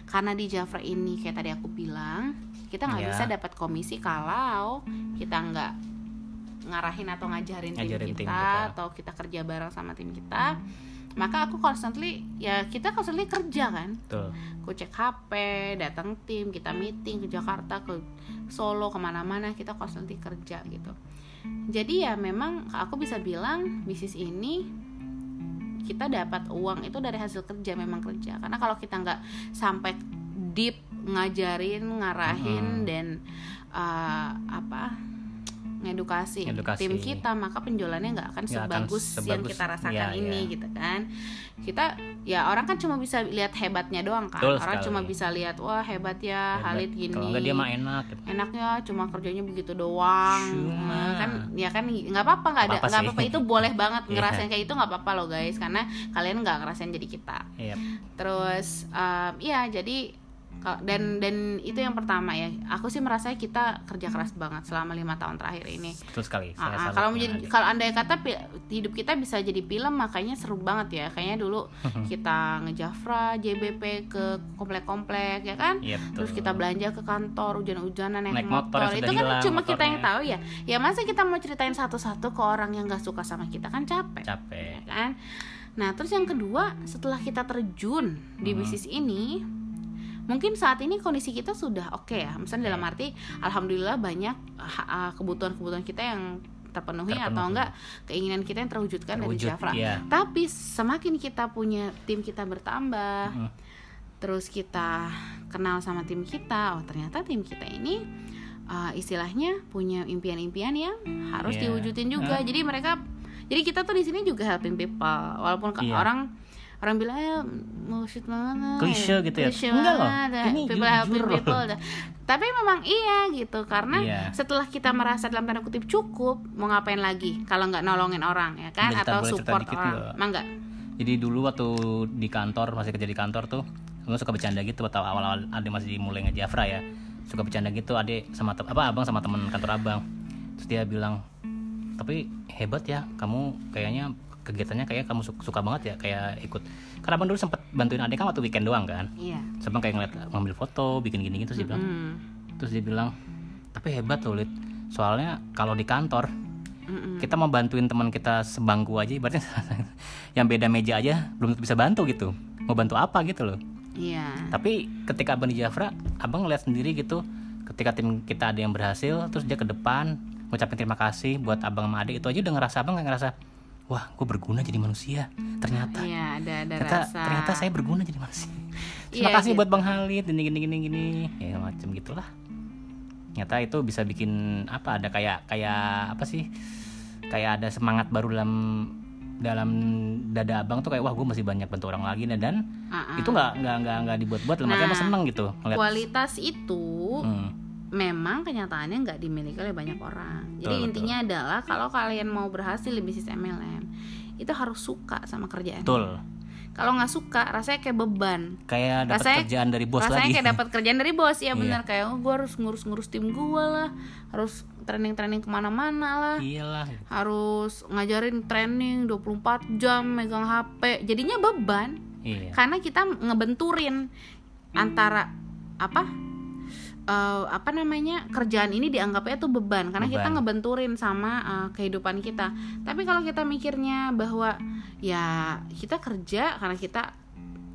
karena di Jafra ini kayak tadi aku bilang kita nggak Iya. bisa dapat komisi kalau kita nggak ngarahin atau ngajarin, Ngajarin tim, tim kita, kita. atau kita kerja bareng sama tim kita maka aku constantly ya kita constantly kerja kan betul aku cek HP, datang tim, kita meeting ke Jakarta, ke Solo, ke mana-mana, kita constantly kerja gitu. Jadi ya memang aku bisa bilang bisnis ini kita dapat uang itu dari hasil kerja memang kerja. Karena kalau kita nggak sampai deep ngajarin, ngarahin Mhm. dan uh, apa ngedukasi, Ngedukasi. tim kita maka penjualannya nggak akan Nggak akan sebagus, yang kita rasakan iya, ini iya. gitu kan kita ya orang kan cuma bisa lihat hebatnya doang kan Betul orang sekali. cuma bisa lihat wah hebat ya Hebat. Halid gini kalau enggak dia mah enak gitu. enaknya cuma kerjanya begitu doang Cuma. Nah, kan ya kan nggak apa-apa nggak ada Nggak apa-apa nggak itu boleh banget *laughs* Iya. ngerasain kayak itu nggak apa-apa loh guys karena kalian nggak ngerasain jadi kita Iya. terus um, ya jadi dan dan itu yang pertama ya. Aku sih merasa kita kerja keras banget selama lima tahun terakhir ini. Betul sekali. Ah, Saya ah, salut kalau menjadi kalau andai kata hidup kita bisa jadi film makanya seru banget ya. Kayaknya dulu *laughs* kita ngejafra JBP ke komplek-komplek ya kan? Betul. terus kita belanja ke kantor hujan-hujanan naik, Naik motor motor, itu kan cuma kita yang motornya. tahu ya. Ya masa kita mau ceritain satu-satu ke orang yang nggak suka sama kita? Kan capek. Capek. Ya kan? Nah terus yang kedua setelah kita terjun di Hmm. bisnis ini mungkin saat ini kondisi kita sudah oke ya misalnya dalam arti alhamdulillah banyak ha- ah, kebutuhan-kebutuhan kita yang terpenuhi, atau Terpenuhi. enggak keinginan kita yang terwujudkan dari Terwujud, Jafra iya. tapi semakin kita punya tim kita bertambah terus kita kenal sama tim kita oh ternyata tim kita ini uh, istilahnya punya impian-impian yang harus Iya. diwujudin juga jadi mereka jadi kita tuh di sini juga helping people walaupun Iya. orang orang bilang ya bullshit banget Klise gitu ya. Klise Enggak loh. banget, Ini people jujur helping people tapi memang iya gitu karena Iya. setelah kita merasa dalam tanda kutip cukup mau ngapain lagi kalau nggak nolongin orang ya kan kita- atau support orang nggak? mangga Jadi dulu waktu di kantor masih kerja di kantor tuh, gue suka bercanda gitu atau awal-awal ada masih mulai ngejafra ya, suka bercanda gitu adik sama apa abang sama teman kantor abang, terus dia bilang, tapi hebat ya kamu kayaknya kegiatannya kayak kamu su- suka banget ya kayak ikut. Karena abang dulu sempet bantuin adik kan waktu weekend doang kan? Iya. Sebang kayak ngeliat ngambil foto bikin gini gitu terus dia bilang Hmm. terus dia bilang tapi hebat loh Lid. Soalnya kalau di kantor Mm-mm. kita mau bantuin teman kita sebangku aja berarti *laughs* yang beda meja aja belum bisa bantu gitu. Mau bantu apa gitu loh. Iya. Tapi ketika abang di Jafra abang ngeliat sendiri gitu ketika tim kita ada yang berhasil terus dia ke depan ngucapin terima kasih buat abang sama adik itu aja udah ngerasa abang kayak ngerasa wah gue berguna jadi manusia. Ternyata. Iya, ada ada ternyata rasa. ternyata saya berguna jadi manusia. Terima Iya, kasih gitu. buat bang Halid gini gini gini gini. Ya macam gitulah. Ternyata itu bisa bikin apa ada kayak kayak apa sih? Kayak ada semangat baru dalam dalam dada abang tuh kayak wah gue masih banyak bantu orang lagi nah, dan Ah, ah. itu nggak nggak nggak nggak dibuat-buat lah makanya Nah, seneng gitu ngeliat. kualitas itu Hmm, memang kenyataannya nggak dimiliki oleh banyak orang. Jadi Betul, intinya adalah kalau kalian mau berhasil di bisnis MLM itu harus suka sama kerjaan. betul Kalau nggak suka, rasanya kayak beban. kayak dapat Rasanya- kerjaan dari bos rasanya lagi kayak dapat kerjaan dari bos ya Iya. benar kayak oh, gue harus ngurus-ngurus tim gue lah, harus training-training ke mana-mana lah, iyalah harus ngajarin training 24 jam megang HP. Jadinya beban iya karena kita ngebenturin antara apa eh, apa namanya kerjaan ini dianggapnya tuh beban. Karena kita Beban. ngebenturin sama eh, kehidupan kita. Tapi kalau kita mikirnya bahwa ya kita kerja karena kita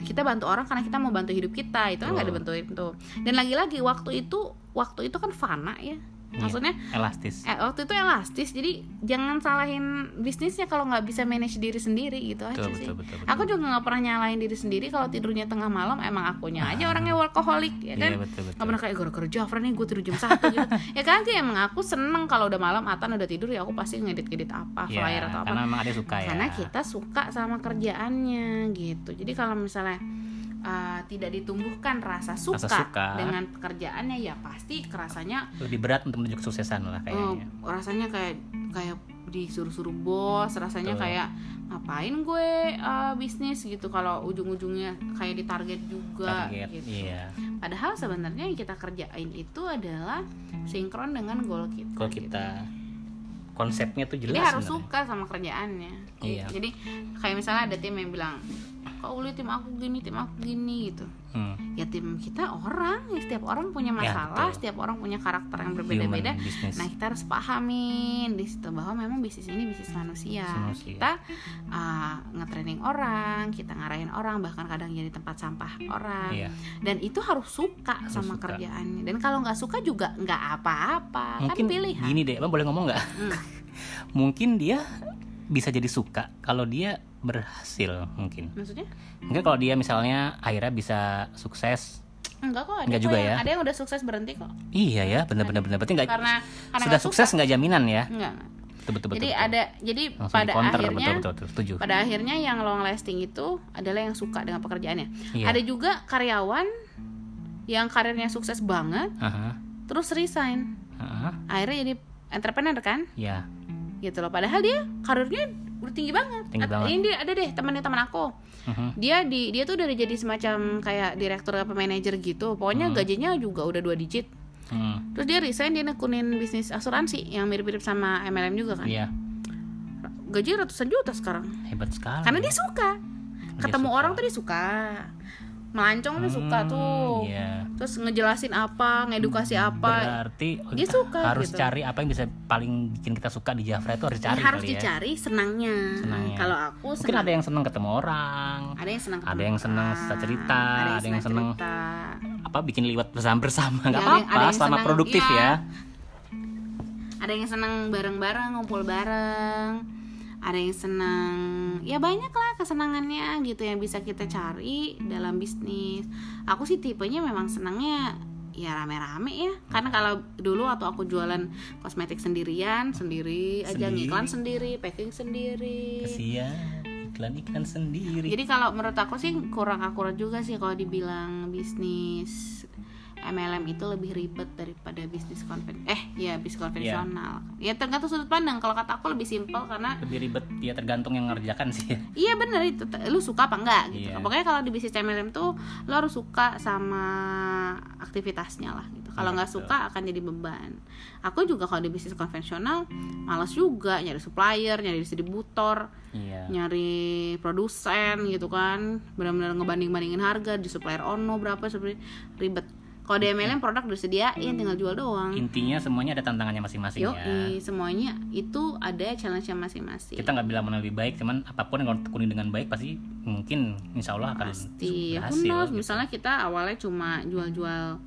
kita bantu orang karena kita mau bantu hidup kita. Itu kan nggak Betul. dibenturin tuh. Dan lagi-lagi waktu itu waktu itu kan fana ya maksudnya elastis. eh, waktu itu elastis jadi jangan salahin bisnisnya kalau nggak bisa manage diri sendiri gitu aja betul sih. betul betul, betul. Aku juga nggak pernah nyalain diri sendiri kalau tidurnya tengah malam emang akunya aja orangnya workaholic ya iya kan. betul betul. Gak pernah kayak gara-gara Jafra nih gue tidur jam satu gitu. *laughs* Ya kan sih emang aku seneng kalau udah malam Atan udah tidur ya aku pasti ngedit-ngedit apa Iya, Flyer atau apa. karena ada suka ya. Karena kita suka sama kerjaannya gitu. Jadi kalau misalnya uh, tidak ditumbuhkan rasa suka, suka. dengan pekerjaannya ya pasti kerasanya lebih berat untuk menuju kesuksesan lah kayaknya rasanya kayak kayak disuruh-suruh bos, rasanya Betul. kayak ngapain gue uh, bisnis gitu kalau ujung-ujungnya kayak ditarget juga target gitu. iya Padahal sebenarnya yang kita kerjain itu adalah sinkron dengan goal kita. kalau gitu. kita konsepnya tuh jelas Jadi harus sebenarnya. suka sama kerjaannya. Iya. Jadi kayak misalnya ada tim yang bilang, kok Uli tim aku gini, tim aku gini gitu. Hmm, Ya tim kita orang, ya setiap orang punya Ya, masalah, betul. setiap orang punya karakter yang berbeda-beda. Nah kita harus pahamin di situ bahwa memang bisnis ini bisnis manusia. Manusia. Kita uh, nge-training orang, kita ngarahin orang, bahkan kadang jadi tempat sampah orang. iya Dan itu harus suka sama suka. kerjaannya. Dan kalau nggak suka juga nggak apa-apa. kan pilihan. gini deh abang boleh ngomong nggak Hmm. *laughs* mungkin dia bisa jadi suka kalau dia berhasil mungkin Maksudnya? mungkin kalau dia misalnya akhirnya bisa sukses Enggak kok. Ada Nggak kok juga yang, ya? Ada yang udah sukses berhenti kok. iya ya benar-benar benar berarti nggak Karena karena sudah sukses suka. nggak jaminan ya Enggak. betul betul betul jadi betul. ada jadi Langsung pada di-counter, akhirnya betul, betul, betul, setuju pada akhirnya yang long lasting itu adalah yang suka dengan pekerjaannya. Iya. Ada juga karyawan yang karirnya sukses banget Aha, terus resign. aha, Akhirnya jadi entrepreneur kan? ya Gitu loh. Padahal dia karirnya udah tinggi banget. Tinggi banget. Ini dia- ada deh temannya teman aku. Mhm. Dia di dia tuh udah jadi semacam kayak direktur apa manajer gitu. Pokoknya gajinya juga udah dua digit. Hmm, Terus dia resign dia nekunin bisnis asuransi yang mirip-mirip sama MLM juga kan. iya Gaji ratusan juta sekarang. hebat sekali Karena dia suka. Ketemu suka. orang tuh dia suka. Melancong tuh suka Hmm, tuh. iya. Terus ngejelasin apa, ngedukasi apa. berarti Dia suka harus gitu. cari apa yang bisa paling bikin kita suka di Jafra itu harus Ya, cari harus kali ya dicari senangnya. Senangnya. Kalau aku mungkin senang. ada yang seneng ketemu orang ada yang senang ada yang senang cerita cerita, ada yang senang cerita. apa bikin liwat bersama bersama nggak Ya, ada yang- ada apa-apa yang selama senang, produktif iya. ya Ada yang senang bareng-bareng, ngumpul bareng. Ada yang senang, ya banyak lah kesenangannya gitu yang bisa kita cari dalam bisnis. Aku sih tipenya memang senangnya ya rame-rame ya. Karena kalau dulu waktu aku jualan kosmetik sendirian, sendiri aja Sendiri. ngiklan sendiri, packing sendiri. kesian iklan iklan sendiri Jadi kalau menurut aku sih kurang akurat juga sih kalau dibilang bisnis MLM itu lebih ribet daripada bisnis konven eh ya bisnis konvensional. Ya tergantung sudut pandang. Kalau kata aku lebih simpel karena lebih ribet ya tergantung yang ngerjakan sih ya. iya bener itu lu suka apa enggak gitu. Iya. Pokoknya kalau di bisnis MLM tuh lo harus suka sama aktivitasnya lah gitu. Kalau Iya, nggak suka akan jadi beban. Aku juga kalau di bisnis konvensional malas juga nyari supplier, nyari distributor, iya nyari produsen gitu kan benar-benar ngebanding-bandingin harga di supplier ono berapa seperti ribet kalau di MLM produk udah sediain tinggal jual doang. Intinya semuanya ada tantangannya masing-masing yo ya. semuanya itu ada challenge-nya masing-masing. Kita nggak bilang mana lebih baik cuman apa pun yang kalau tekuni dengan baik pasti mungkin insya Allah akan pasti. ya berhasil knows, gitu. misalnya kita awalnya cuma jual-jual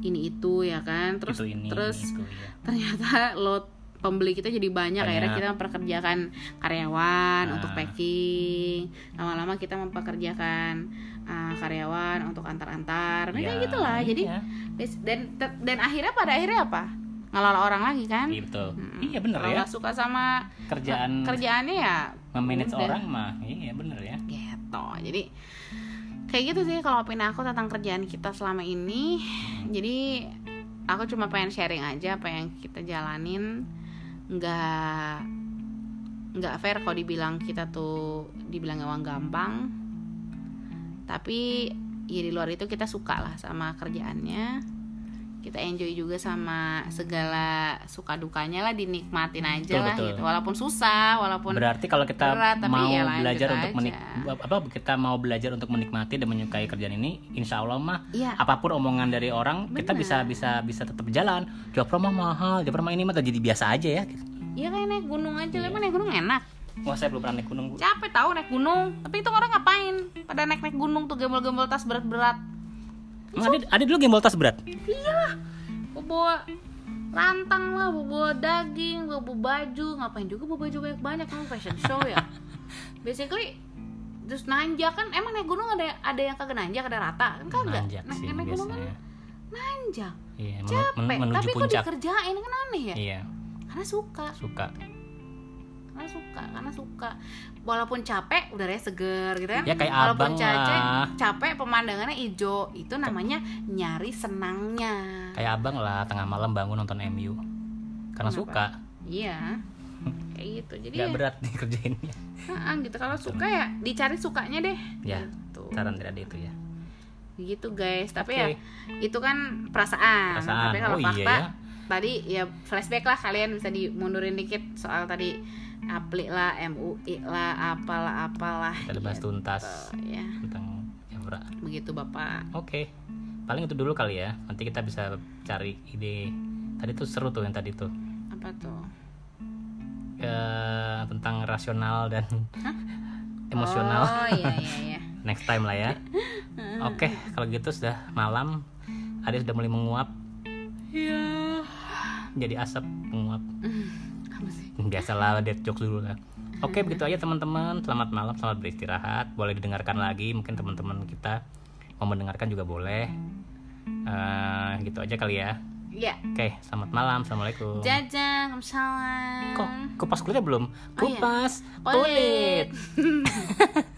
ini itu ya kan? Terus Itu ini terus itu, ya. *laughs* ternyata lo pembeli kita jadi banyak, akhirnya Banyak. kita memperkerjakan karyawan Ah. untuk packing. Lama-lama kita mempekerjakan uh, karyawan untuk antar-antar. Nah, kayak Ya, gitulah. Jadi iya. Des- dan dan akhirnya pada akhirnya apa? Ngelola orang lagi kan? Iya, betul Mm-mm. iya bener Kalau ya. suka sama kerjaan kerjaannya ya memanage udah. orang mah iya bener ya. Gitu. Jadi kayak gitu sih kalau opini aku tentang kerjaan kita selama ini. Jadi aku cuma pengen sharing aja apa yang kita jalanin. Nggak nggak fair kalau dibilang kita tuh dibilang uang gampang tapi ya di luar itu kita suka lah sama kerjaannya kita enjoy juga sama segala suka dukanya lah dinikmatin aja Betul, lah betul. gitu walaupun susah walaupun berarti kalau kita berat, mau ya belajar untuk menik apa kita mau belajar untuk menikmati dan menyukai kerjaan ini insya Allah mah Iya. apa pun omongan dari orang kita Bener. bisa bisa bisa tetap jalan job pro mah mahal job pro mah ini mah jadi biasa aja ya Iya kayak naik gunung aja, Iya. emang naik gunung enak. Wah saya belum pernah naik gunung Bu. Capek tahu naik gunung. Tapi itu orang ngapain? Pada naik naik gunung tuh gembel-gembel tas berat-berat. Emang ada, ada dulu gembol tas berat? Iyalah, bawa rantang lah, bawa daging, bawa baju, ngapain juga bawa baju banyak banyak kan fashion show ya. *laughs* Basically terus nanjak. Kan emang naik gunung ada ada yang kagak nanjak ada rata. Kan kagak? Nanjak naik, sih naik gunung kan nanjak. Iya capek. men- menuju tapi kok puncak. dikerjain? Kan aneh ya? Iya. Karena suka. Suka karena suka karena suka. Walaupun capek udaranya seger gitu kan. Ya, kayak walaupun abang capek lah. capek pemandangannya hijau. Itu namanya nyari senangnya. Kayak abang lah tengah malam bangun nonton MU karena Kenapa? suka. Iya. Kayak gitu. Jadi nggak ya, berat nih kerjainnya. Nah, gitu. Kalau suka ya dicari sukanya deh. Ya gitu. saran dari itu ya. Gitu guys. Tapi Oke. ya itu kan perasaan, Perasaan. tapi kalau Oh, iya fakta ya. tadi ya flashback lah kalian bisa dimundurin dikit soal tadi aplik lah MUI lah apalah apalah kita bahas gitu. tuntas ya tentang Evra begitu bapak Oke, paling itu dulu kali ya. Nanti kita bisa cari ide. Tadi tuh seru tuh yang tadi tuh apa tuh Eh, tentang rasional dan *laughs* emosional. oh iya iya *laughs* iya Next time lah ya. Oke, kalau gitu sudah malam. Ade sudah mulai menguap. Iya. Jadi asap menguap. *laughs* sih Biasalah dead jokes dulu lah. Oke, begitu aja teman-teman. Selamat malam, selamat beristirahat. Boleh didengarkan lagi, mungkin teman-teman kita mau mendengarkan juga boleh. Eh, gitu aja kali ya. ya Oke, selamat malam. Assalamualaikum. jajang salam Kok kupas kulitnya belum? Oh iya. Kupas kulit. *laughs*